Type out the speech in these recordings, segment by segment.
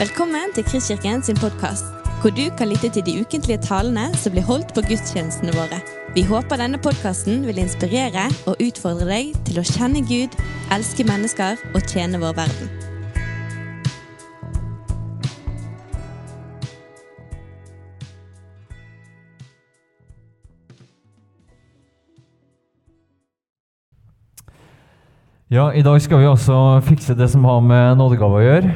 Velkommen til Kristkirken sin podkast, hvor du kan lytte til de ukentlige talene som blir holdt på gudstjenestene våre. Vi håper denne podkasten vil inspirere og utfordre deg til å kjenne Gud, elske mennesker og tjene vår verden. Ja, I dag skal vi også fikse det som har med nådegave å gjøre.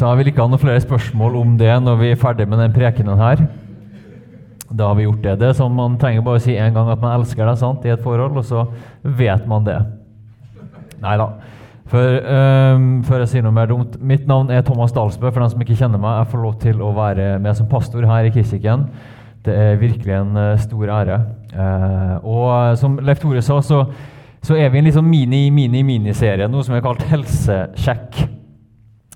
Så jeg vil ikke ha noen flere spørsmål om det når vi er ferdig med den prekenen her. Da har vi gjort det. Det er sånn Man trenger bare å si en gang at man elsker deg sant, i et forhold, og så vet man det. Nei da. Øhm, før jeg sier noe mer dumt Mitt navn er Thomas Dalsbø. For den som ikke kjenner meg, jeg får lov til å være med som pastor her i Kristkirken. Det er virkelig en uh, stor ære. Uh, og uh, som Leif Tore sa, så så er vi i en liksom mini-mini-miniserie, noe som er kalt Helsesjekk.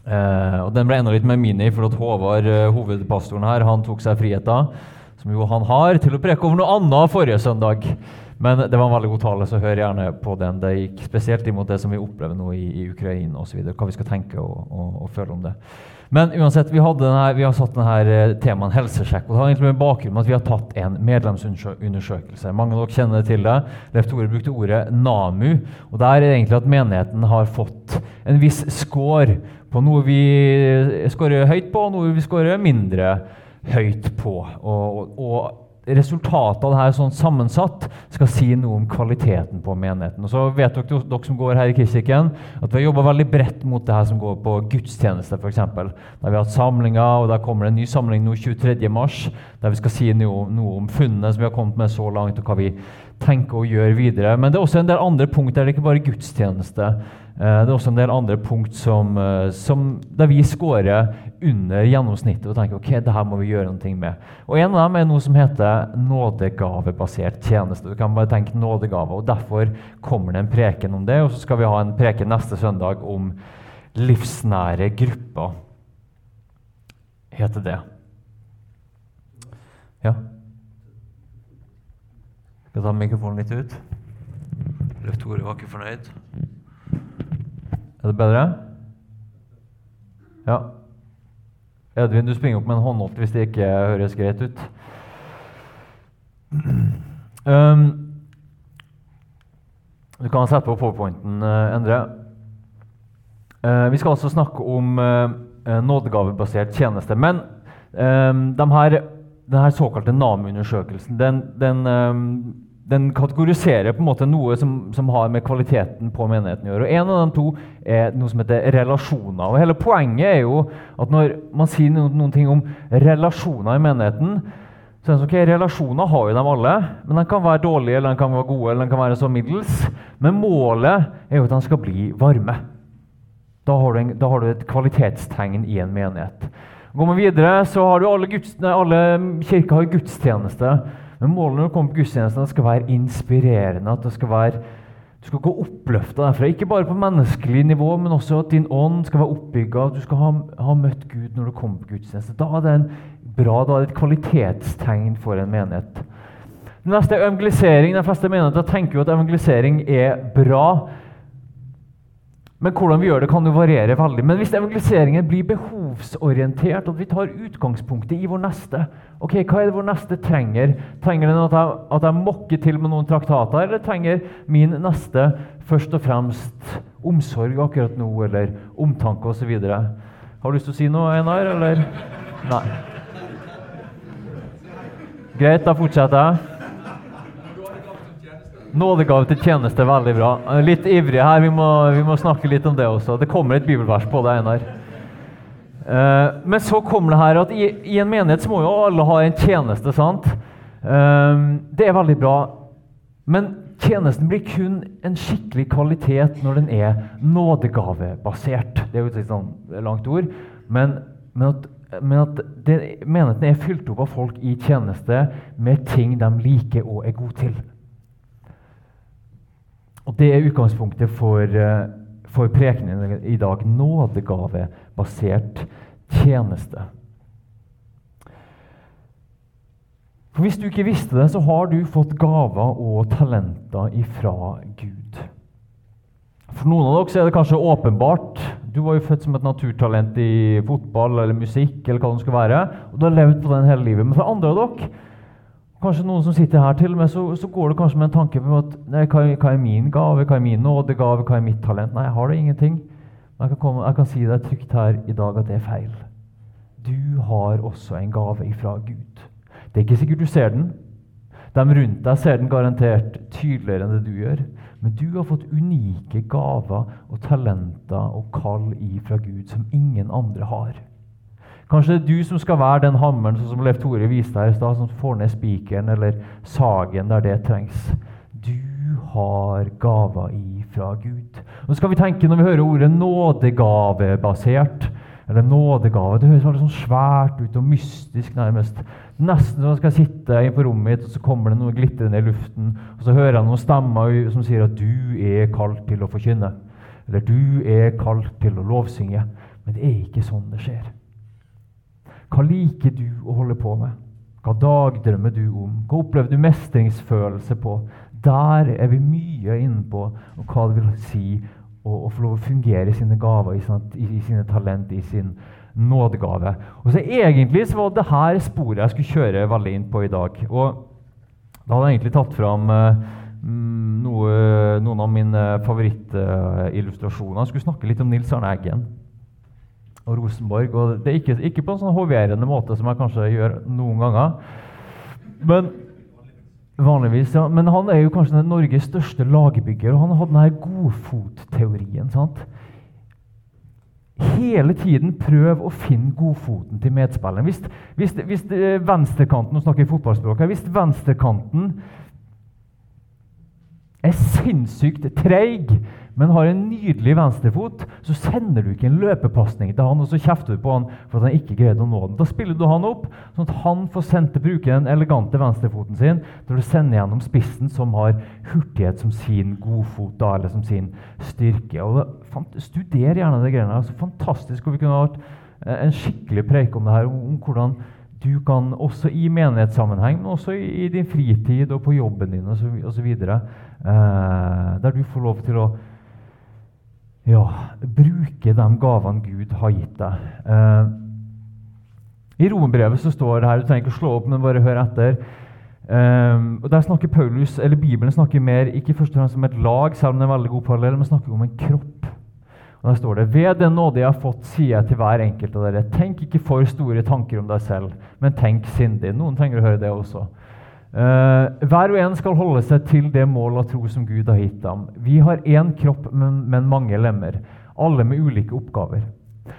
Eh, og Den ble enda litt mer mini, for at Håvard, eh, hovedpastoren her, han tok seg friheten, som jo han har, til å preke over noe annet forrige søndag. Men det var en veldig god tale, så hør gjerne på den. Det gikk spesielt imot det som vi opplever nå i, i Ukraina osv. Hva vi skal tenke og, og, og, føle om det. Men uansett, vi, denne, vi har satt denne temaen helsesjekk. og Det har egentlig med bakgrunn at vi har tatt en medlemsundersøkelse. Mange av dere kjenner til det. Leif Tore brukte ordet NAMU. og Der er det egentlig at menigheten har fått en viss score på noe vi scorer høyt på, og noe vi scorer mindre høyt på. og, og resultatet av det her sånn sammensatt skal si noe om kvaliteten på menigheten. Og så vet dere, dere som går her i Kristkirken, at vi har jobba veldig bredt mot det her som går på gudstjeneste, f.eks. Der vi har hatt samlinger, og der kommer det en ny samling nå 23.3, der vi skal si noe, noe om funnene som vi har kommet med så langt, og hva vi tenker å gjøre videre. Men det er også en del andre punkt der det ikke bare er gudstjeneste. Eh, det er også en del andre punkt som, eh, som der vi scorer under gjennomsnittet og tenker ok, det her må vi gjøre noe med. Og En av dem er noe som heter nådegavebasert tjeneste. Du kan bare tenke nådegave, og Derfor kommer det en preken om det. Og så skal vi ha en preken neste søndag om livsnære grupper. Heter det. Ja? Skal jeg ta mikrofonen litt ut? Løft Tore var ikke fornøyd. Er det bedre? Ja. Edvin, du springer opp med en håndholdt hvis det ikke høres greit ut. Um, du kan sette på powerpointen, uh, Endre. Uh, vi skal altså snakke om uh, nådegavebasert tjeneste. Men um, de her, denne såkalte NAM-undersøkelsen den, den um, den kategoriserer på en måte noe som, som, har med kvaliteten på menigheten å gjøre. Og En av de to er noe som heter relasjoner. Og Hele poenget er jo at når man sier noen, noen ting om relasjoner i menigheten, så er det sånn, ok, Relasjoner har jo de alle, men de kan være dårlige eller de kan være gode. eller de kan være så middels. Men målet er jo at de skal bli varme. Da har en, da har du et kvalitetstegn i en menighet. Går man videre, så har du alle, alle kirker har gudstjeneste. Men målet når du kommer på gudstjenesten, skal være inspirerende. at det skal være, Du skal gå oppløfta derfra. Ikke bare på menneskelig nivå, men også at din ånd skal være oppbygga. Du skal ha, ha, møtt Gud når du kommer på gudstjeneste. Da er det en bra, da er det et kvalitetstegn for en menighet. Det neste er evangelisering. De fleste menigheter tenker jo at evangelisering er bra. Men hvordan vi gjør det, kan jo variere veldig. Men hvis evangeliseringen blir behovsorientert, at vi tar utgangspunktet i vår neste Ok, Hva er det vår neste trenger? Trenger den at jeg, at jeg mokker til med noen traktater, eller trenger min neste først og fremst omsorg akkurat nå, eller omtanke osv.? Har du lyst til å si noe, Einar, eller? Nei. Greit, da fortsetter jeg. Nådegave til tjeneste, veldig bra. Litt ivrig her, vi må, vi må, snakke litt om det også. Det kommer et bibelvers på det, Einar. Uh, men så kommer det her at i, i, en menighet så må jo alle ha en tjeneste. sant? Uh, det er veldig bra. Men tjenesten blir kun en skikkelig kvalitet når den er nådegavebasert. Det er jo et sånn langt ord. Men, men at, men at det, menigheten er fylt opp av folk i tjeneste med ting de liker og er gode til. Og Det er utgangspunktet for, eh, for prekenen i dag. Nådegavebasert tjeneste. For Hvis du ikke visste det, så har du fått gaver og talenter ifra Gud. For noen av dere er det kanskje åpenbart. Du var jo født som et naturtalent i fotball eller musikk, eller hva det skal være, og du har levd på den hele livet. Men for andre av dere, kanskje noen som sitter her til og med, så, så går det kanskje med en tanke på at nei, hva, hva, er min gave, hva er min nådegave, hva er mitt talent? Nei, jeg har det ingenting. Men jeg kan, komme, jeg kan si deg trygt her i dag at det er feil. Du har også en gave ifra Gud. Det er ikke sikkert du ser den. De rundt deg ser den garantert tydeligere enn det du gjør. Men du har fått unike gaver og talenter og kall ifra Gud som ingen andre har. Kanskje det er du som skal være den hammeren sånn som Leif Tore viste her i stad, som får ned spikeren eller sagen der det trengs. Du har gaver ifra Gud. Nå skal vi tenke Når vi hører ordet nådegavebasert, eller nådegave. Det høres sånn svært ut og mystisk, nærmest. Nesten som man skal sitte på rommet mitt, og så kommer det noe glitrende i luften. Og så hører jeg noen stemmer som sier at du er kalt til å forkynne. Eller du er kalt til å lovsynge. Men det er ikke sånn det skjer. Hva liker du å holde på med? Hva dagdrømmer du om? Hva opplever du mestringsfølelse på? Der er vi mye inne på hva det vil si å, å få lov å fungere i sine gaver, i, sånt, i, i sine talent, i sin nådegave. Og så Egentlig så var det her sporet jeg skulle kjøre veldig inn på i dag. Og Da hadde jeg egentlig tatt fram uh, noe, noen av mine favorittillustrasjoner. Jeg skulle snakke litt om Nils Arne Eggen og Rosenborg. og Det er ikke, ikke på en sånn hoverende måte som jeg kanskje gjør noen ganger. Men Vanligvis, ja. Men han er jo kanskje den Norges største lagbygger, og han hadde denne godfotteorien. sant? Hele tiden prøv å finne godfoten til medspilleren. Hvis, hvis, hvis eh, venstrekanten nå snakker fotballspråk her, hvis venstrekanten er sinnssykt treig men har en nydelig venstrefot, så sender du ikke en løpepasning til han og så kjefter du på han for at han ikke greide å nå den. Da spiller du han opp, sånn at han får sendt til bruke den elegante venstrefoten sin til å sende gjennom spissen, som har hurtighet som sin godfot da, eller som sin styrke. Og Studer gjerne det greiene. Altså, fantastisk. og Vi kunne hatt eh, en skikkelig preik om det her, om, hvordan du kan også i menighetssammenheng, men også i, i din fritid og på jobben din osv. Eh, der du får lov til å ja, bruke de gavene Gud har gitt deg. Eh, I rombrevet så står det her, du trenger ikke å slå opp, men bare hør etter. Eh, og der snakker Paulus, eller Bibelen snakker mer ikke først og fremst om et lag, selv om det er veldig god parallell, men snakker om en kropp. Og Der står det Ved den nåde jeg har fått, sier jeg til hver enkelt av dere, tenk ikke for store tanker om deg selv, men tenk sindig. Noen trenger å høre det også. Uh, hver og en skal holde seg til det mål og tro som Gud har gitt ham. Vi har én kropp, men, men, mange lemmer, alle med ulike oppgaver.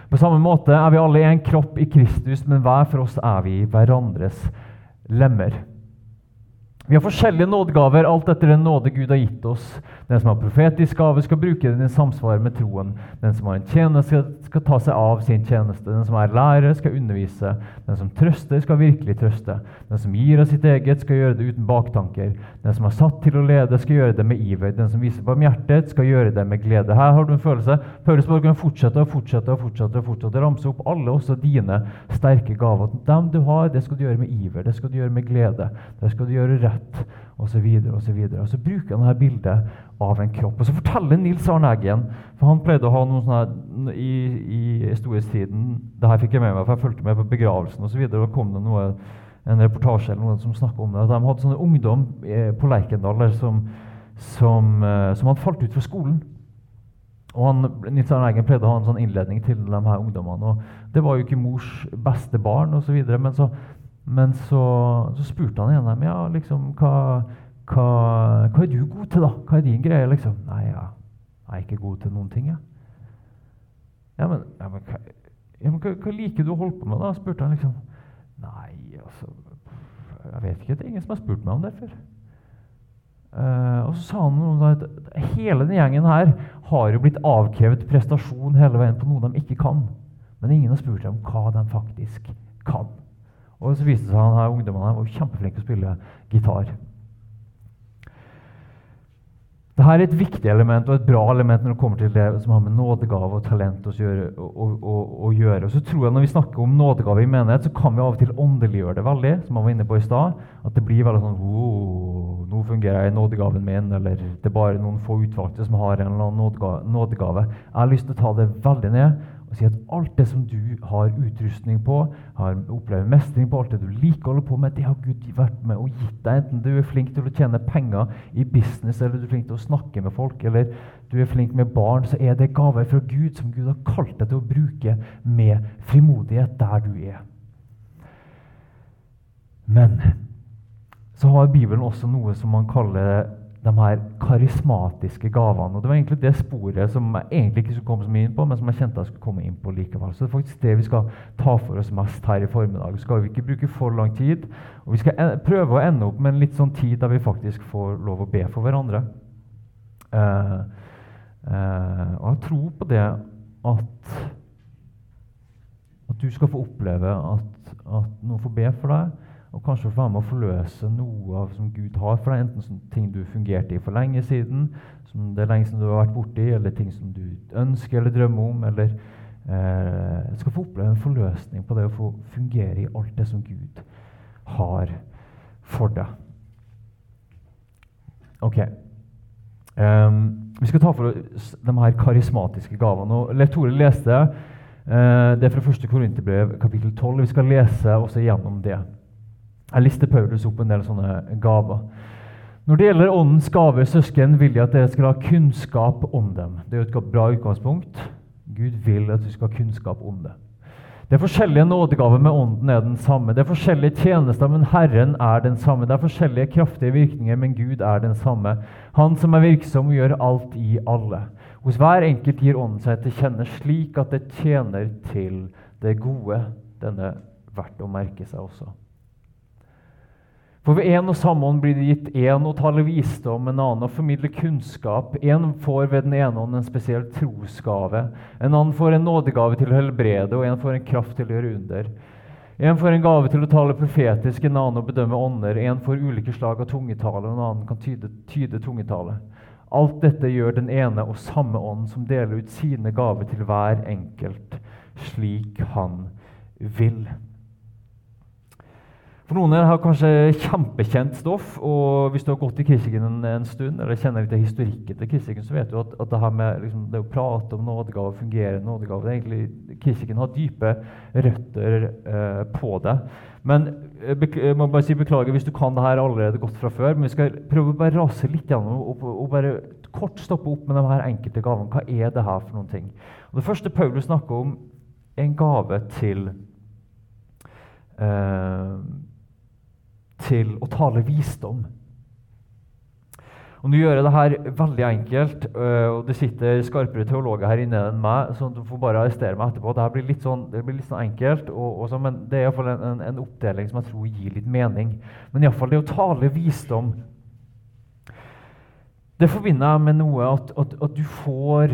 På samme måte er vi alle én kropp i Kristus, men hver for oss er vi hverandres lemmer. Vi har forskjellige nådegaver, alt etter den nåde Gud har gitt oss. Den som har profetisk gave, skal bruke den i samsvar med troen. Den som har en tjeneste, skal ta seg av sin tjeneste. Den som er lærer, skal undervise. Den som trøster, skal virkelig trøste. Den som gir av sitt eget, skal gjøre det uten baktanker. Den som er satt til å lede, skal gjøre det med iver. Den som viser barmhjertighet, skal gjøre det med glede. Her har du en følelse. Paulus bare kan fortsette og fortsette og fortsette og fortsette ramse opp alle også dine sterke gaver. Dem du har, det skal du gjøre med iver. Det skal du gjøre med glede. Det skal du gjøre rett rett osv. Og, så og, og så bruker han dette bildet av en kropp. Og så forteller Nils Arne Eggen for Han pleide å ha noen sånne, i, i storhetstiden Det her fikk jeg med meg, for jeg fulgte med på begravelsen osv. Da kom det noe, en reportasje eller noen som snakka om det. De hadde sånne ungdom eh, på Lerkendal som, som, eh, som, hadde falt ut fra skolen. Og han, Nils Arne Eggen pleide å ha en sånn innledning til de her ungdommene. og Det var jo ikke mors beste barn, så videre, men så men så, så spurte han igjen dem ja, liksom, hva, hva, hva, er du god til, da? Hva er din greie? liksom? Nei, ja, jeg er ikke god til noen ting, jeg. Ja, men, ja, men, hva, ja, men hva, liker du å holde på med, da? spurte han liksom. Nei, altså Jeg vet ikke. Det er ingen som har spurt meg om det før. Uh, og så sa han noe at hele den gjengen her har jo blitt avkrevet prestasjon hele veien på noe de ikke kan. Men ingen har spurt dem hva de faktisk kan. Og så viste det seg at han ungdommene var kjempeflink til å spille gitar. Dette er et viktig element og et bra element når det kommer til det som har med nådegave og talent å gjøre. Og, og, og gjøre. Så tror jeg Når vi snakker om nådegave i menighet, så kan vi av og til åndeliggjøre det veldig. som jeg var inne på i sted, At det blir veldig sånn oh, 'Nå fungerer jeg i nådegaven min.' Eller 'det er bare noen få utvalgte som har en eller annen nådegave. Jeg har lyst til å ta det veldig ned og si at alt det som du har utrustning på, har opplevd mestring på, alt det du liker å holde på med, det har Gud vært med og gitt deg. Enten du er flink til å tjene penger i business, eller du er flink til å snakke med folk, eller du er flink med barn, så er det gaver fra Gud som Gud har kalt deg til å bruke med frimodighet der du er. Men så har Bibelen også noe som man kaller de her karismatiske gavene. Og Det var egentlig det sporet som jeg egentlig ikke skulle komme så mye inn på, men som jeg kjente jeg skulle komme inn på likevel. Så det er faktisk det vi skal ta for oss mest her i formiddag. Skal vi ikke bruke for lang tid. Og vi skal prøve å ende opp med en litt sånn tid der vi faktisk får lov å be for hverandre. Uh, uh, og jeg tror på det at, at du skal få oppleve at, at noen får be for deg og kanskje få være med å forløse noe av som Gud har for deg. Enten ting du fungerte i for lenge siden, som det er lenge siden du har vært borti, eller ting som du ønsker eller drømmer om. eller eh, skal få oppleve en forløsning på det å få fungere i alt det som Gud har for deg. Ok. Um, vi skal ta for oss de her karismatiske gavene. og Leif Tore leste uh, det fra 1. Korinterbrev, kapittel 12. Vi skal lese også gjennom det. Jeg lister Paulus opp en del sånne gaver. Når det gjelder Åndens gaver, søsken, vil jeg at dere skal ha kunnskap om dem. Det er jo et bra utgangspunkt. Gud vil at du skal ha kunnskap om det. Det er forskjellige nådegaver, med Ånden er den samme. Det er forskjellige tjenester, men Herren er den samme. Det er forskjellige kraftige virkninger, men Gud er den samme. Han som er virksom, gjør alt i alle. Hos hver enkelt gir Ånden seg til kjenne slik at det tjener til det gode. Denne verdt å merke seg også. For ved én og samme ånd blir det gitt én å tale visdom, en annen å formidle kunnskap. En får ved den ene ånd en spesiell trosgave. En annen får en nådegave til å helbrede, og en får en kraft til å gjøre under. En får en gave til å tale profetisk, en annen å bedømme ånder. En får ulike slag av tungetale, og en annen kan tyde, tyde tungetale. Alt dette gjør den ene og samme ånd, som deler ut sine gaver til hver enkelt, slik han vil. For noen av dere har kanskje kjempekjent stoff. og Hvis du har gått i Kristikken en, en, stund, eller kjenner litt av historikken til Kristikken, så vet du at, at det med liksom, det å prate om nådegave, fungere nådegave det egentlig, Kristikken har dype røtter eh, på det. Men eh, jeg må bare si beklager hvis du kan det her allerede godt fra før. Men vi skal prøve å bare rase litt gjennom og, og bare kort stoppe opp med de her enkelte gavene. Hva er det her for noen ting? Og Det første Paulus snakker om, er en gave til eh, til å tale visdom. Og Nå gjør jeg det her veldig enkelt, øh, og det sitter skarpere teologer her inne enn meg, så du får bare arrestere meg etterpå. Dette blir litt sånn, det blir litt sånn enkelt, og, og så, men det er iallfall en, en, en oppdeling som jeg tror gir litt mening. Men iallfall det å tale visdom Det forbinder jeg med noe at, at, at, du får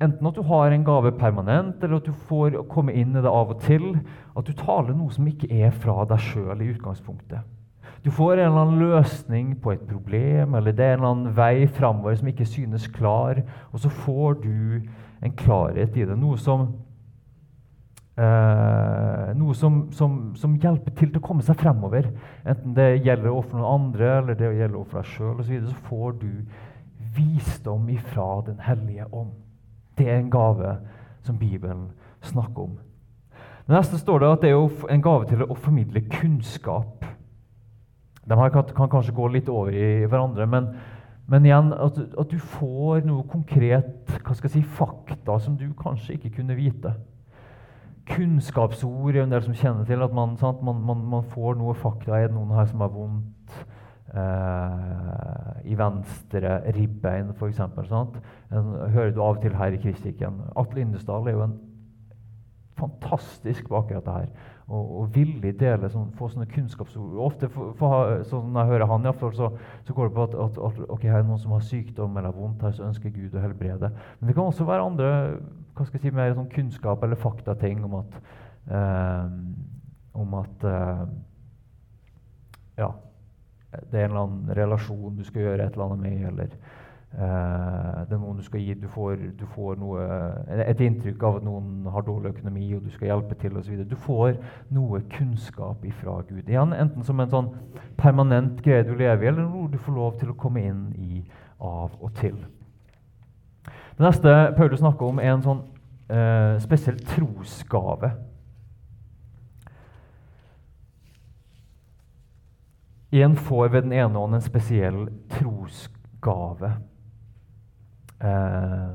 Enten at du har en gave permanent, eller at du får komme inn i det av og til. At du taler noe som ikke er fra deg sjøl i utgangspunktet. Du får en eller annen løsning på et problem, eller det er en eller annen vei framover som ikke synes klar, og så får du en klarhet i det. Noe som, eh, noe som, som, som hjelper til til å komme seg fremover. Enten det gjelder overfor noen andre eller det gjelder overfor deg sjøl, så, så får du visdom ifra Den hellige ånd. Det er en gave som Bibelen snakker om. Det neste står det at det er en gave til å formidle kunnskap. De her kan, kan, kanskje gå litt over i hverandre, men, men igjen at, at, du får noe konkret hva skal jeg si, fakta som du kanskje ikke kunne vite. Kunnskapsord er en del som kjenner til at man, man, man, man får noe fakta. Er det noen her som har vondt eh, i venstre ribbein, f.eks.? Hører du av og til her i Kristikken. Atle Indesdal er jo en fantastisk bak dette her og, og villig dele, sånn, få sånne kunnskapsord. Ofte, for, for, sånn Når jeg hører han, fall, så, så, går det på at, at, at ok, her er noen som har sykdom eller vondt, her så ønsker Gud å helbrede. Men det kan også være andre hva skal jeg si, mer sånn kunnskap eller faktating om at, eh, om at eh, ja, det er en eller annen relasjon du skal gjøre et eller annet med, eller det er noen du skal gi. Du får, du får noe, et inntrykk av at noen har dårlig økonomi, og du skal hjelpe til osv. Du får noe kunnskap ifra Gud. Igjen, enten som en sånn permanent greie du lever i, eller noe du får lov til å komme inn i av og til. Det neste Paulus snakker om, er en sånn eh, spesiell trosgave. En får ved den ene hånd en spesiell trosgave. Eh,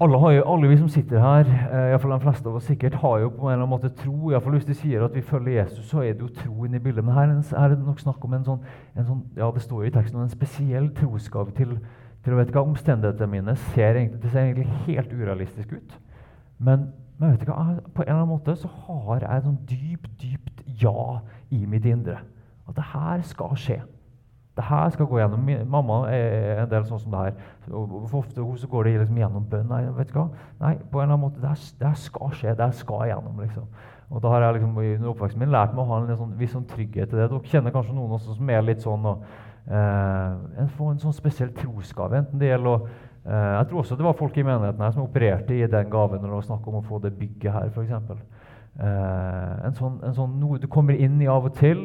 alle, jo, alle, vi som sitter her, eh, iallfall fall de fleste av oss sikkert, har jo på en eller annen måte tro. I fall hvis de sier at vi følger Jesus, så er det jo tro inni bildet. Men her er det nok snakk om en sånn, en sånn ja det står jo i teksten, en spesiell trosgave til, til vet hva, Omstendighetene mine ser egentlig, det ser egentlig helt urealistisk ut. Men, men vet du på en eller annen måte så har jeg et sånn dypt, dypt ja i mitt indre. At det her skal skje. Det her skal gå gjennom. Mamma er en del sånn som det her. For ofte så går det liksom gjennom bønn. Nei, vet du hva? Nei, på en eller annen måte, det, her, det her skal skje. Det her skal gjennom. liksom. Og da har jeg liksom, i oppveksten min lært meg å ha en sånn, viss sånn trygghet til det. Dere kjenner kanskje noen også som er litt sånn og, eh, en, en sånn spesiell trosgave. enten det gjelder å eh, Jeg tror også det var folk i menigheten her som opererte i den gaven når det var snakk om å få det bygget her, f.eks. Eh, en sånn, en sånn noe du kommer inn i av og til.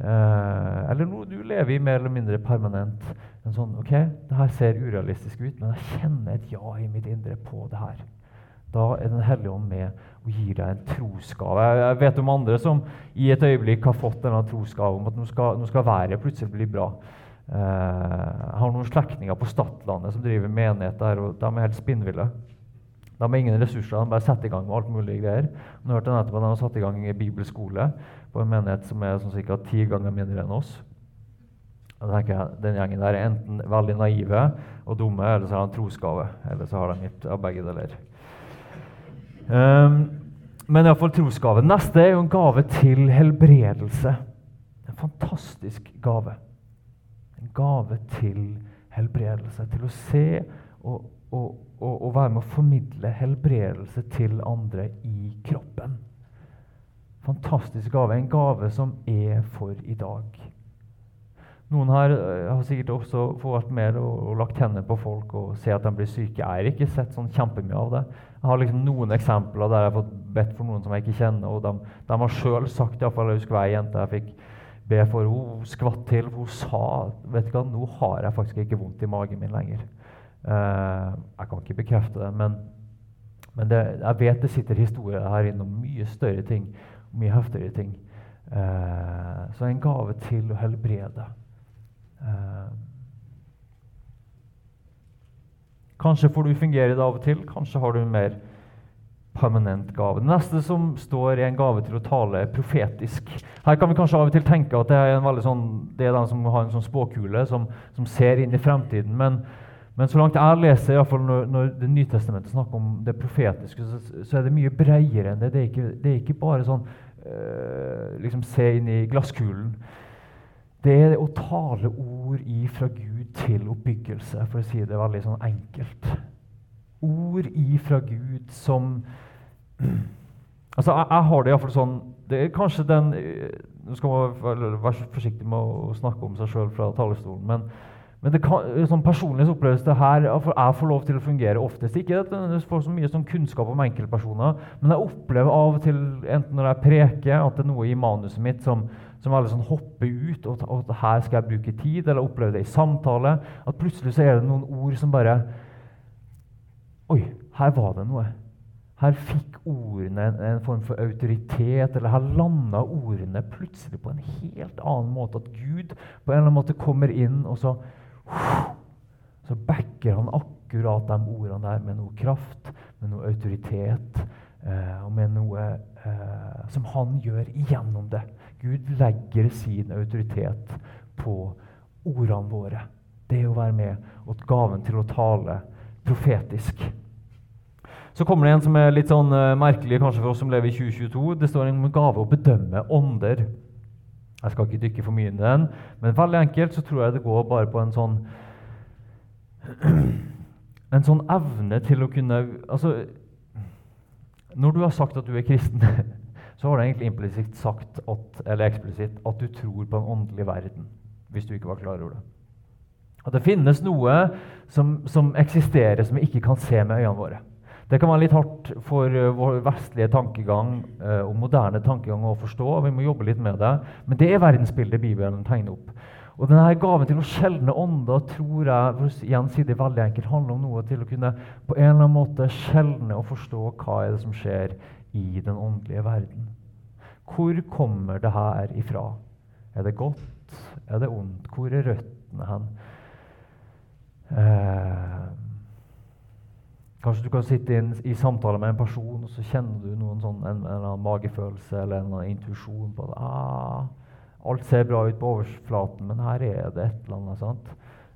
Eh, eller noe du lever i mer eller mindre permanent. En sånn, ok, det her ser urealistisk ut, men jeg kjenner et ja i mitt indre på det her. Da er Den hellige ånd med og gir deg en trosgave. Jeg vet om andre som i et øyeblikk har fått denne trosgave om at nå skal, nå skal været plutselig bli bra. Uh, jeg har noen slektninger på Stadlandet som driver menighet der, og de er helt spinnville. De har ingen ressurser, de bare setter i gang med alt mulig greier. Nå hørte jeg nettopp at de har satt i gang bibelskole på en menighet som er sånn ca. ti ganger mindre enn oss. Da tenker jeg, Den gjengen der er enten veldig naive og dumme, eller så har de trosgave. Eller så har de av begge deler. Um, men iallfall trosgave. Neste er jo en gave til helbredelse. En fantastisk gave. En gave til helbredelse. Til å se og, og, og, og være med å formidle helbredelse til andre i kroppen fantastisk gave. En gave som er for i dag. Noen her eh, har sikkert også fått med og, og lagt hendene på folk og se at de blir syke. Jeg har ikke sett sånn kjempemye av det. Jeg har liksom noen eksempler der jeg har fått bedt for noen som jeg ikke kjenner. og De, de har sjøl sagt, iallfall jeg husker ei jente jeg fikk be for, hun skvatt til. Hun sa vet du hva, nå har jeg faktisk ikke vondt i magen min lenger. Uh, jeg kan ikke bekrefte det, men, men det, jeg vet det sitter historier her inne om mye større ting mye heftigere ting. Eh, så en gave til å helbrede. Eh, kanskje får du fungere det av og til, kanskje har du en mer permanent gave. Det neste som står, er en gave til å tale profetisk. Her kan vi kanskje av og til tenke at det er, en sånn, det er den som har en sånn spåkule, som, som ser inn i fremtiden. Men, men så langt jeg leser, i hvert fall når, når Det Nytestamentet snakker om det profetiske, så, så er det mye bredere enn det. Det er ikke, det er ikke bare sånn øh, liksom se inn i glasskulen. Det er å tale ord ifra Gud til oppbyggelse, for å si det veldig sånn enkelt. Ord ifra Gud som Altså, jeg, jeg har det iallfall sånn Det er kanskje den øh, Nå skal man være forsiktig med å snakke om seg sjøl fra talerstolen, men men kan, sånn personlig så oppleves det her jeg får lov til å fungere oftest. Ikke at jeg får så mye sånn kunnskap om enkeltpersoner, men jeg opplever av og til, enten når jeg preker, at det er noe i manuset mitt som, som veldig sånn hopper ut, og, at her skal jeg bruke tid, eller oppleve det i samtale. At plutselig så er det noen ord som bare Oi, her var det noe. Her fikk ordene en, en form for autoritet, eller her landa ordene plutselig på en helt annen måte. At Gud på en eller annen måte kommer inn og så så backer han akkurat de ordene der med noe kraft, med noe autoritet eh, og med noe eh, som han gjør igjennom det. Gud legger sin autoritet på ordene våre. Det å være med og gaven til å tale profetisk. Så kommer det en som er litt sånn uh, merkelig kanskje for oss som lever i 2022. Det står en gave å bedømme ånder. Jeg skal ikke dykke for mye inn i den, men veldig enkelt så tror jeg det går bare på en sånn en sånn evne til å kunne altså, Når du har sagt at du er kristen, så har du egentlig implisitt sagt at, eller eksplisitt at du tror på en åndelig verden. hvis du ikke var klar over det. At det finnes noe som, som eksisterer som vi ikke kan se med øynene våre. Det kan være litt hardt for uh, vår vestlige tankegang uh, og moderne tankegang å forstå. og Vi må jobbe litt med det. Men det er verdensbildet Bibelen tegner opp. Og denne gaven til å skjelne ånder tror jeg for igjen si det veldig enkelt, handler om noe til å kunne på en eller annen måte skjelne og forstå hva er det som skjer i den åndelige verden. Hvor kommer det her ifra? Er det godt? Er det ondt? Hvor er røttene hen? Eh, kanskje du kan sitte inn i samtale med en person, og så kjenner du noen sånn, en, en, magefølelse eller en intuisjon på det. Ah, Alt ser bra ut på overflaten, men her er det et eller annet. sant?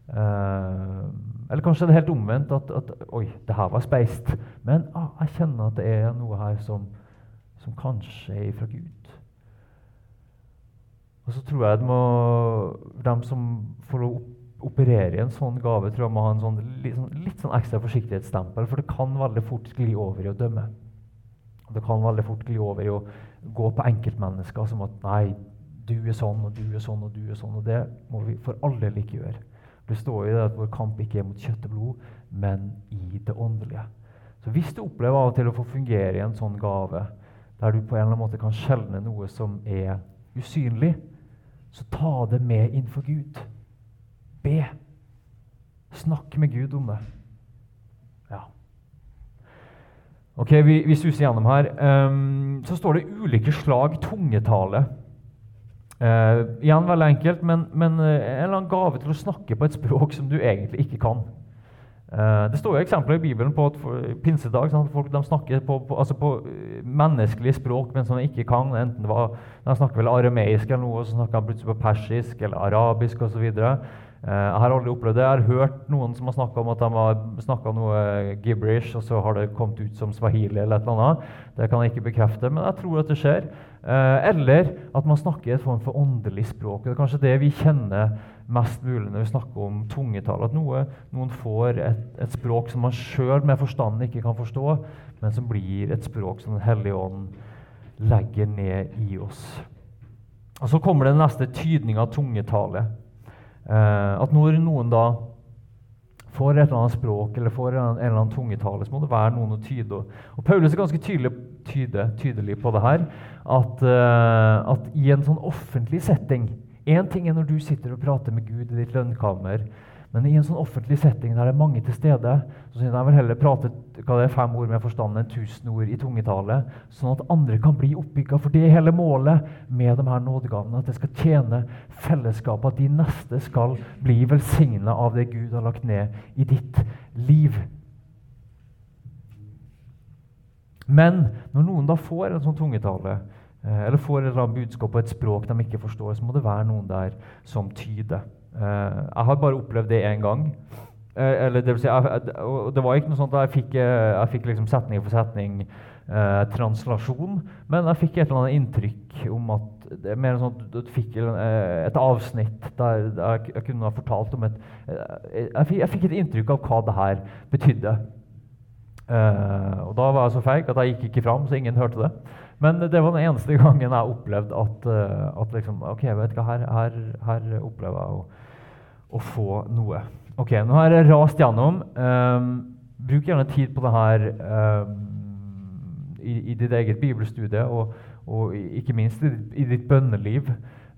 Eh, eller kanskje det er helt omvendt. At, at Oi, det her var speist. Men ah, jeg kjenner at det er noe her som, som kanskje er fra Gud. Og så tror jeg må, de som får operere i en sånn gave, tror jeg må ha en sånn, litt, sånn, litt sånn ekstra forsiktighetsstempel. For det kan veldig fort gli over i å dømme. Det kan veldig fort gli over i å gå på enkeltmennesker som at nei, du er sånn, og du er sånn, og du er sånn. Og det må vi for alle ikke gjøre. Det står i det at vår kamp ikke er mot kjøtt og blod, men i det åndelige. Så hvis du opplever av og til å få fungere i en sånn gave, der du på en eller annen måte kan skjelne noe som er usynlig, så ta det med innenfor Gud. Be. Snakk med Gud om det. Ja. Ok, Vi, vi suser gjennom her. Um, så står det ulike slag tungetale. Uh, igjen veldig enkelt, men, men uh, en eller annen gave til å snakke på et språk som du egentlig ikke kan. Uh, det står jo eksempler i Bibelen på at for, pinsedag sånn, folk de snakker på, på, altså på menneskelige språk, men som de ikke kan. enten det var, De snakker vel arameisk eller noe, så snakker de plutselig på persisk eller arabisk osv. Jeg har aldri opplevd det. Jeg har hørt noen som har snakka om at de har snakka noe gibberish, og så har det kommet ut som swahili eller et eller annet. Det kan jeg ikke bekrefte, men jeg tror at det skjer. Eh, eller at man snakker i et form for åndelig språk. Det er kanskje det vi kjenner mest mulig når vi snakker om tungetall. At noe, noen får et, et, språk som man sjøl med forstanden ikke kan forstå, men som blir et språk som Den hellige ånd legger ned i oss. Og Så kommer den neste tydninga av tungetale. Eh, at når noen da får et eller annet språk eller får en, eller annen tungetale, så må det være noen å tyde. Og Paulus er ganske tydelig, tyde, tydelig på det her. At, uh, at, i en sånn offentlig setting Én ting er når du sitter og prater med Gud i ditt lønnkammer. Men i en sånn offentlig setting der det er mange til stede, så syns jeg vil heller prate hva det er fem ord med forstand enn tusen ord i tungetale, sånn at andre kan bli oppbygga. For det er hele målet med de her nådegavene. At det skal tjene fellesskapet. At de neste skal bli velsigna av det Gud har lagt ned i ditt liv. Men når noen da får en sånn tungetale, eh, eller får et budskap på et språk de ikke forstår, så må det være noen der som tyder. Eh, jeg har bare opplevd det én gang. Eh, eller det, vil si, jeg, det var ikke noe sånt at jeg fikk, eh, jeg fikk liksom setning for setning eh, translasjon, men jeg fikk et eller annet inntrykk om at det er mer sånn at du fikk et avsnitt der jeg, kunne ha fortalt om et jeg fikk, jeg fikk, et inntrykk av hva det her betydde. Uh, og Da var jeg så feig at jeg gikk ikke fram, så ingen hørte det. Men det var den eneste gangen jeg opplevde at, uh, at liksom, ok, vet du hva, her, her, her opplever jeg å å få noe. Ok, Nå har jeg rast gjennom. Um, bruk gjerne tid på det her um, i, i, ditt eget bibelstudie, og, og ikke minst i, i ditt bønneliv.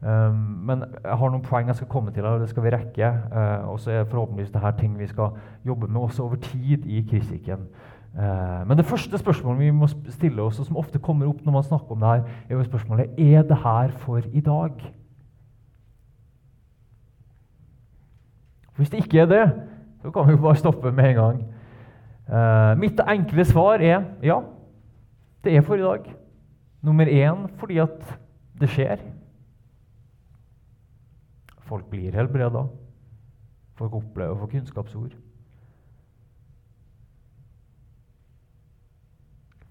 Um, men jeg har noen poeng jeg skal komme til, og det skal vi rekke. Uh, og så er forhåpentligvis det her ting vi skal jobbe med også over tid i kritikken. Uh, men det første spørsmålet vi må stille oss, og som ofte kommer opp når man snakker om det her, er jo spørsmålet er det her for i dag. Hvis det ikke er det, så kan vi jo bare stoppe med en gang. Uh, mitt enkle svar er ja, det er for i dag. Nummer én fordi at det skjer. Folk blir helbreda. Folk opplever å få kunnskapsord.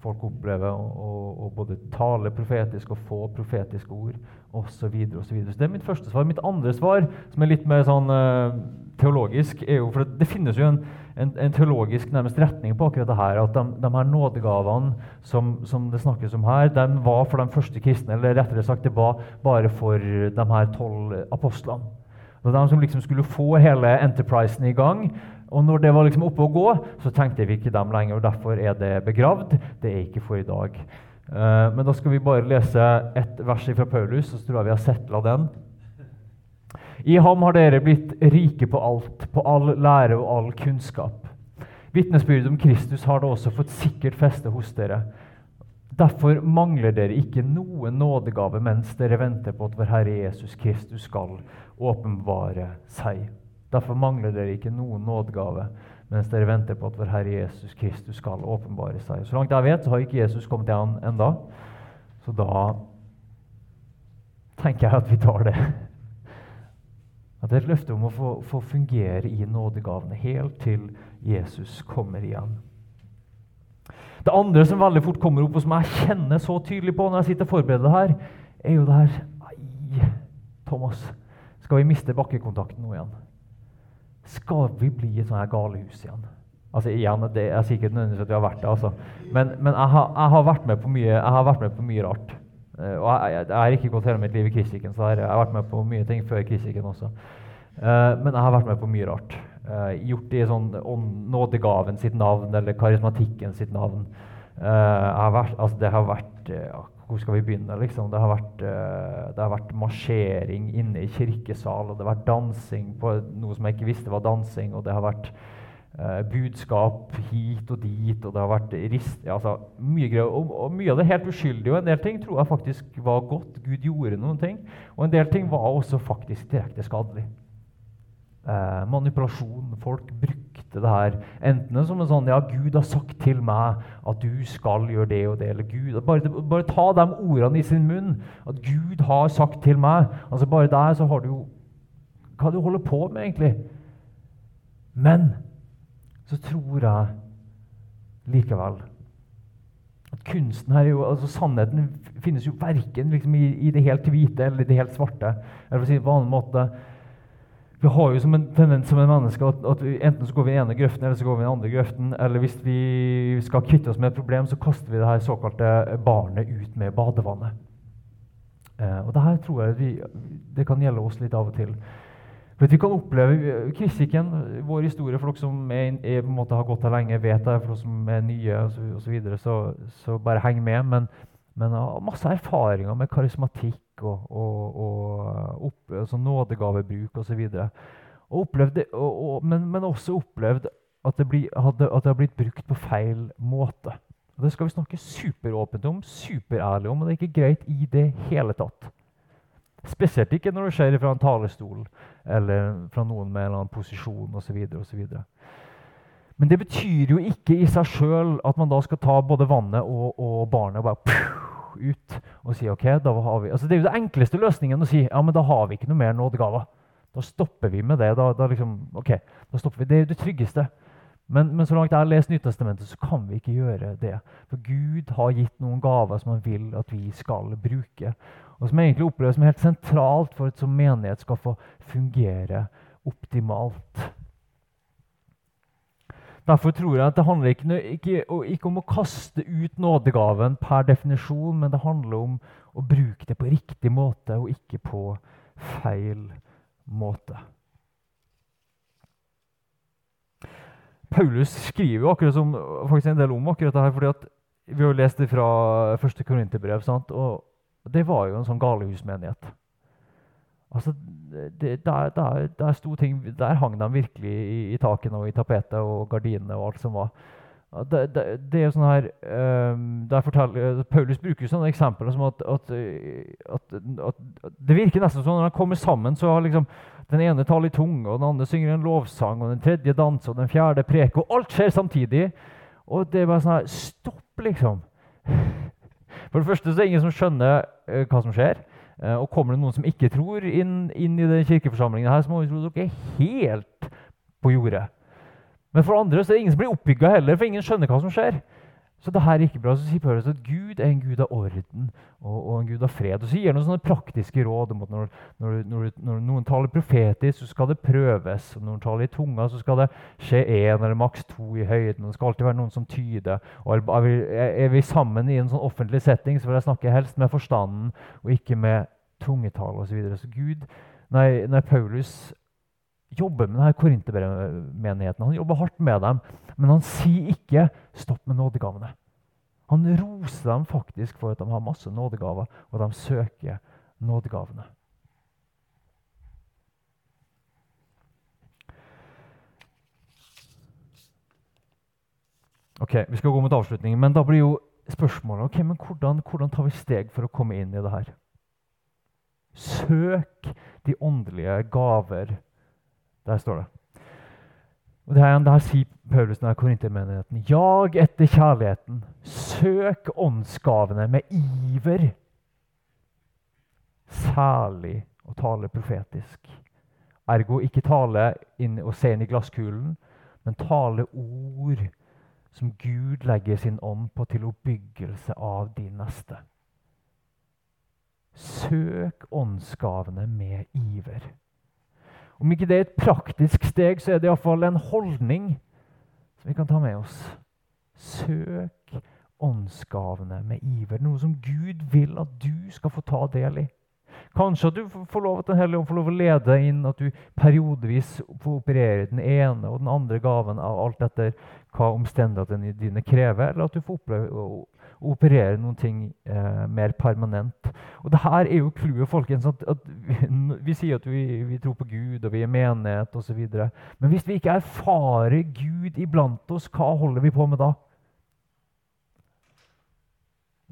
Folk opplever å, å, både tale profetisk og få profetiske ord osv. Så, det er mitt første svar. Mitt andre svar, som er litt mer sånn uh, teologisk, er jo For det finnes jo en, en, en, teologisk nærmest retning på akkurat det her. At de, de her nådegavene som, som, det snakkes om her, de var for de første kristne. Eller rettere sagt, det var bare for de her tolv apostlene. Det var de som liksom skulle få hele Enterprisen i gang. Og når det var liksom oppe å gå, så tenkte vi ikke dem lenger. og Derfor er det begravd. Det er ikke for i dag. Uh, men da skal vi bare lese ett vers fra Paulus, så tror jeg vi har settla den. I ham har dere blitt rike på alt, på all lære og all kunnskap. Vitnesbyrdet om Kristus har da også fått sikkert feste hos dere. Derfor mangler dere ikke noen nådegave mens dere venter på at vår Herre Jesus Kristus skal åpenbare seg. Derfor mangler dere ikke noen nådegave mens dere venter på at vår Herre Jesus Kristus skal åpenbare seg. Så langt jeg vet, så har ikke Jesus kommet til ham enda. Så da tenker jeg at vi tar det. At det er et løfte om å få, få fungere i nådegavene helt til Jesus kommer igjen. Det andre som veldig fort kommer opp, og som jeg kjenner så tydelig på når jeg sitter og forbereder her, er jo det her Nei, Thomas, skal vi miste bakkekontakten nå igjen? Skal vi bli et sånt her galehus igjen? Altså igjen, Det er sikkert nødvendigvis at vi har vært det, altså. men, men jeg, har, jeg, har, vært med på mye, jeg har vært med på mye rart. Uh, og jeg, jeg, jeg, har ikke gått hele mitt liv i Kristikken, så jeg har vært med på mye ting før Kristikken også. Uh, men jeg har vært med på mye rart. Uh, gjort det i sånn nådegaven sitt navn eller karismatikken sitt navn. Uh, vært, altså det har vært Hvor skal vi begynne? Liksom? Det, har vært, det, har vært, marsjering inne i kirkesal, og det har vært dansing på noe som jeg ikke visste var dansing. og det har vært budskap hit og dit, og det har vært rist, altså, mye greier. Og, og, mye av det helt uskyldig, og en del ting tror jeg faktisk var godt. Gud gjorde noen ting. Og en del ting var også faktisk direkte skadelig eh, manipulasjon. Folk brukte det her enten som en sånn Ja, Gud har sagt til meg at du skal gjøre det og det. eller Gud, Bare, bare ta de ordene i sin munn. At Gud har sagt til meg. altså Bare der så har du jo Hva du holder på med, egentlig. Men så tror jeg likevel at kunsten her er jo, altså Sannheten finnes jo verken liksom i, i, det helt hvite eller i det helt svarte. eller på en annen måte, vi har jo som en tendens som en menneske at, at enten så går vi i den ene grøften eller så går vi i den andre grøften. Eller hvis vi skal kvitte oss med et problem, så kaster vi det her såkalte barnet ut med badevannet. Eh, og det her tror jeg vi, det kan gjelde oss litt av og til. For Vi kan oppleve Kristikken, vår historie, for dere som er, er, på en måte har gått her lenge, vet det, for dere som er nye osv., så, og så, videre, så, så bare heng med. Men, men har masse erfaringer med karismatikk og, og, og opp, altså nådegavebruk osv. Men, men også opplevd at det, bli, at det har blitt brukt på feil måte. Og Det skal vi snakke superåpent om, superærlig om, og det er ikke greit i det hele tatt. Spesielt ikke når det skjer fra en talerstol eller fra noen med en eller annen posisjon osv. Men det betyr jo ikke i seg sjøl at man da skal ta både vannet og, og barnet og bare ut og si ok, da har vi altså Det er jo den enkleste løsningen å si ja, men da har vi ikke noe mer nådegaver. Da stopper vi med det. Da, da liksom, ok, da stopper vi. Det er jo det tryggeste. Men, men, så langt jeg har lest Nytestamentet, så kan vi ikke gjøre det. For Gud har gitt noen gaver som han vil at vi skal bruke. Og som egentlig oppleves som helt sentralt for at som menighet skal få fungere optimalt. Derfor tror jeg at det handler ikke, ikke, ikke, om å kaste ut nådegaven per definisjon, men det handler om å bruke det på riktig måte og ikke på feil måte. Paulus skriver jo akkurat som, faktisk en del om akkurat dette. fordi at Vi har jo lest det fra første korinterbrev, og det var jo en sånn galehusmenighet. Altså, det, der, der, der, sto ting, der hang de virkelig i, i takene og i tapetet og gardinene og alt som var. Det, det, det er jo sånn her um, forteller, Paulus bruker sånne eksempler som at, at, at, at, Det virker nesten som når de kommer sammen, så har liksom den ene taler i tunge, og den andre synger en lovsang, og den tredje danser, og den fjerde preker. Og alt skjer samtidig. Og det er bare sånn her Stopp, liksom! For det første så er det ingen som skjønner uh, hva som skjer. Uh, og kommer det noen som ikke tror inn, inn i den kirkeforsamlingen, her, så må vi tro dere er helt på jordet. Men for andre så er det ingen som blir oppbygga heller, for ingen skjønner hva som skjer. Så det her er ikke bra. Så sier Paulus at Gud er en gud av orden og, og en gud av fred. Og så gir han noen sånne praktiske råd om at når, når, når, når noen taler profetisk, så skal det prøves. Og når noen taler i tunga, så skal det skje én eller maks to i høyden. og Det skal alltid være noen som tyder. Og er vi, er vi sammen i en sånn offentlig setting, så vil jeg snakke helst med forstanden og ikke med tungetale osv. Så, videre. så Gud nei, nei Paulus jobber med denne korinterbrevet-menigheten. Han jobber hardt med dem, men han sier ikke 'stopp med nådegavene'. Han roser dem faktisk for at de har masse nådegaver, og de søker nådegavene. Ok, Vi skal gå mot avslutningen, men da blir jo spørsmålet ok, men hvordan, hvordan tar vi steg for å komme inn i det her? Søk de åndelige gaver. Der står det. Og det her, det her sier Paulus til Korintermenigheten. Jag etter kjærligheten. Søk åndsgavene med iver. Særlig å tale profetisk. Ergo ikke tale inn og se inn i glasskulen, men tale ord som Gud legger sin ånd på til oppbyggelse av de neste. Søk åndsgavene med iver. Om ikke det er et praktisk steg, så er det iallfall en holdning som vi kan ta med oss. Søk åndsgavene med iver. Noe som Gud vil at du skal få ta del i. Kanskje at du får lov at Den hellige ånd får lov å lede deg inn, at du periodevis får operere den ene og den andre gaven av alt etter hva omstendighetene dine krever, eller at du får oppleve å, operere noen ting eh, mer permanent. Og det her er jo clouet, folkens. At, at vi, vi, sier at vi, vi, tror på Gud, og vi er menighet osv. Men hvis vi ikke erfarer Gud iblant oss, hva holder vi på med da?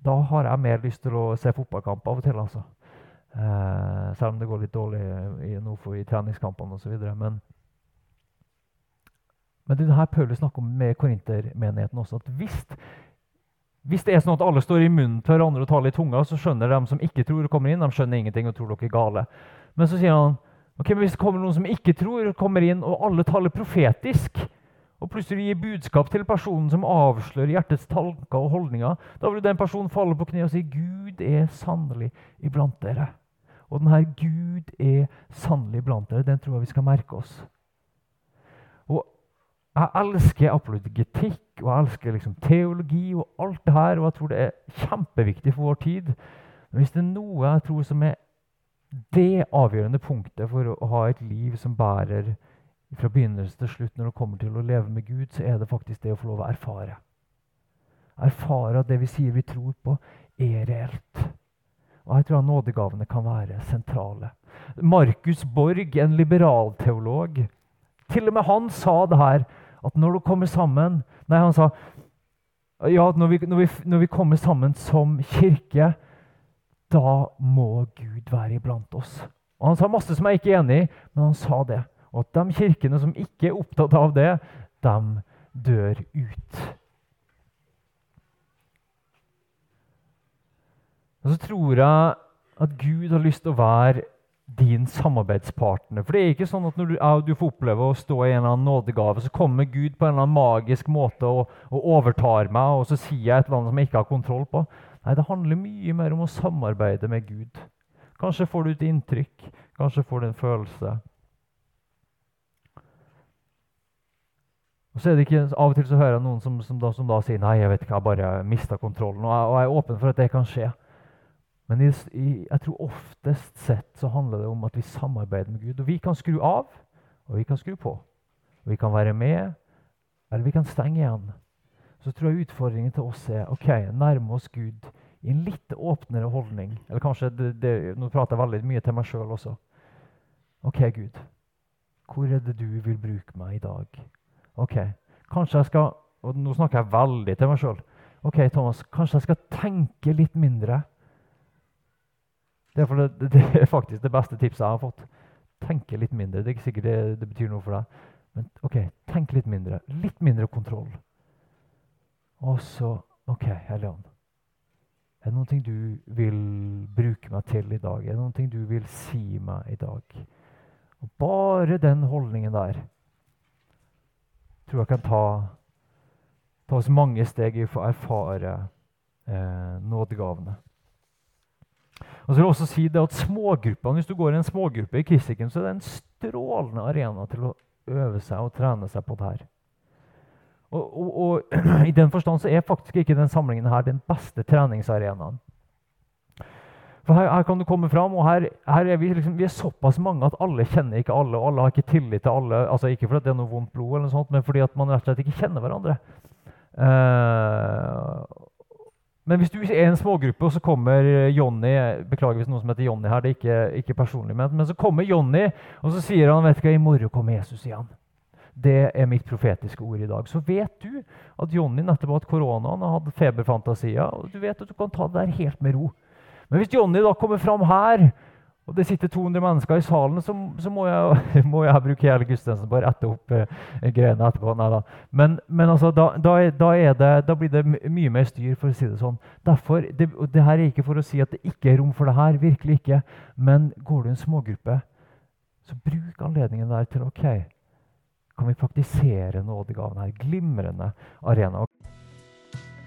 Da har jeg mer lyst til å se fotballkamp av og til. altså. Eh, selv om det går litt dårlig i, nå for i treningskampene osv. Men, men det er det her Paulus snakker om med korintermenigheten også. at hvis, hvis, det er sånn at alle står i munnen til hverandre og taler i tunga, så skjønner de som ikke tror, og kommer inn, de skjønner ingenting og tror dere er gale. Men så sier han ok, men hvis det kommer noen som ikke tror, kommer inn, og alle taler profetisk, og plutselig gir budskap til personen som avslører hjertets tanker og holdninger, da vil den personen falle på kne og si Gud er sannelig iblant dere. Og denne Gud er sannelig iblant dere. Den tror jeg vi skal merke oss. Jeg elsker apologetikk og jeg elsker liksom teologi og alt det her. Og jeg tror det er kjempeviktig for vår tid. Men hvis det er noe jeg tror som er det avgjørende punktet for å ha et liv som bærer fra begynnelse til slutt når det kommer til å leve med Gud, så er det faktisk det å få lov å erfare. Erfare at det vi sier vi tror på, er reelt. Og jeg tror at nådegavene kan være sentrale. Markus Borg, en liberalteolog, til og med han sa det her at når du kommer sammen Nei, han sa ja, når vi, når, vi, når vi kommer sammen som kirke, da må Gud være iblant oss. Og Han sa masse som jeg ikke er enig i, men han sa det. Og at de kirkene som ikke er opptatt av det, de dør ut. Og så tror jeg at Gud har lyst til å være din samarbeidspartner. For det er ikke sånn at når du, ja, du, får oppleve å stå i en eller annen nådegave, så kommer Gud på en eller annen magisk måte og, og overtar meg, og så sier jeg et eller annet som jeg ikke har kontroll på. Nei, det handler mye mer om å samarbeide med Gud. Kanskje får du et inntrykk, kanskje får du en følelse. Og så er det ikke, Av og til så hører jeg noen som, som, da, som da, sier nei, jeg vet ikke, jeg bare mista kontrollen. Og jeg, og jeg er åpen for at det kan skje. Men i, i, jeg tror oftest sett så handler det om at vi samarbeider med Gud. Og vi kan skru av, og vi kan skru på. Og vi kan være med, eller vi kan stenge igjen. Så tror jeg utfordringen til oss er ok, nærme oss Gud i en litt åpnere holdning. Eller kanskje, det, det, Nå prater jeg veldig mye til meg sjøl også. Ok, Gud. Hvor er det du vil bruke meg i dag? Ok, Kanskje jeg skal Og nå snakker jeg veldig til meg sjøl. Ok, Thomas, kanskje jeg skal tenke litt mindre det er, det, det er, faktisk det beste tipset jeg har fått. Tenke litt mindre. Det er ikke sikkert det, det betyr noe for deg. Men ok, tenk litt mindre. Litt mindre kontroll. Og så Ok, Helligånd. Er det noe du vil bruke meg til i dag? Er det noe du vil si meg i dag? Og bare den holdningen der tror jeg kan ta, ta oss mange steg i å erfare eh, nådegavene. Og så vil jeg også si det at smågruppene, Hvis du går i en smågruppe i Kristikken, så er det en strålende arena til å øve seg og trene seg på det her. Og, og, og I den forstand så er faktisk ikke den samlingen her den beste treningsarenaen. For her, her kan du komme fram, og her, her er vi, liksom, vi er såpass mange at alle kjenner ikke alle. Og alle har ikke tillit til alle. altså Ikke fordi det er noe vondt blod, eller noe sånt, men fordi at man rett og slett ikke kjenner hverandre. Uh, men hvis du er en smågruppe, og så kommer Jonny Beklager hvis noen som heter Jonny her, det er ikke, ikke personlig ment, men så kommer Jonny, og så sier han vet du hva, i morgen kommer Jesus igjen. Det er mitt profetiske ord i dag. Så vet du at Jonny nettopp har hatt korona, og hatt feberfantasier, og du vet at du kan ta det der helt med ro. Men hvis Jonny da kommer fram her, og det sitter 200 mennesker i salen, så, så må, jeg, må, jeg, bruke hele gudstjenesten på å rette opp eh, greiene etterpå. Nei, da. Men, men altså, da, da, det, da, blir det mye mer styr, for å si det sånn. Derfor, det, det, her er ikke for å si at det ikke er rom for det her. Virkelig ikke. Men går du i en smågruppe, så bruk anledningen der til ok, kan vi praktisere nådegaven her. Glimrende arena.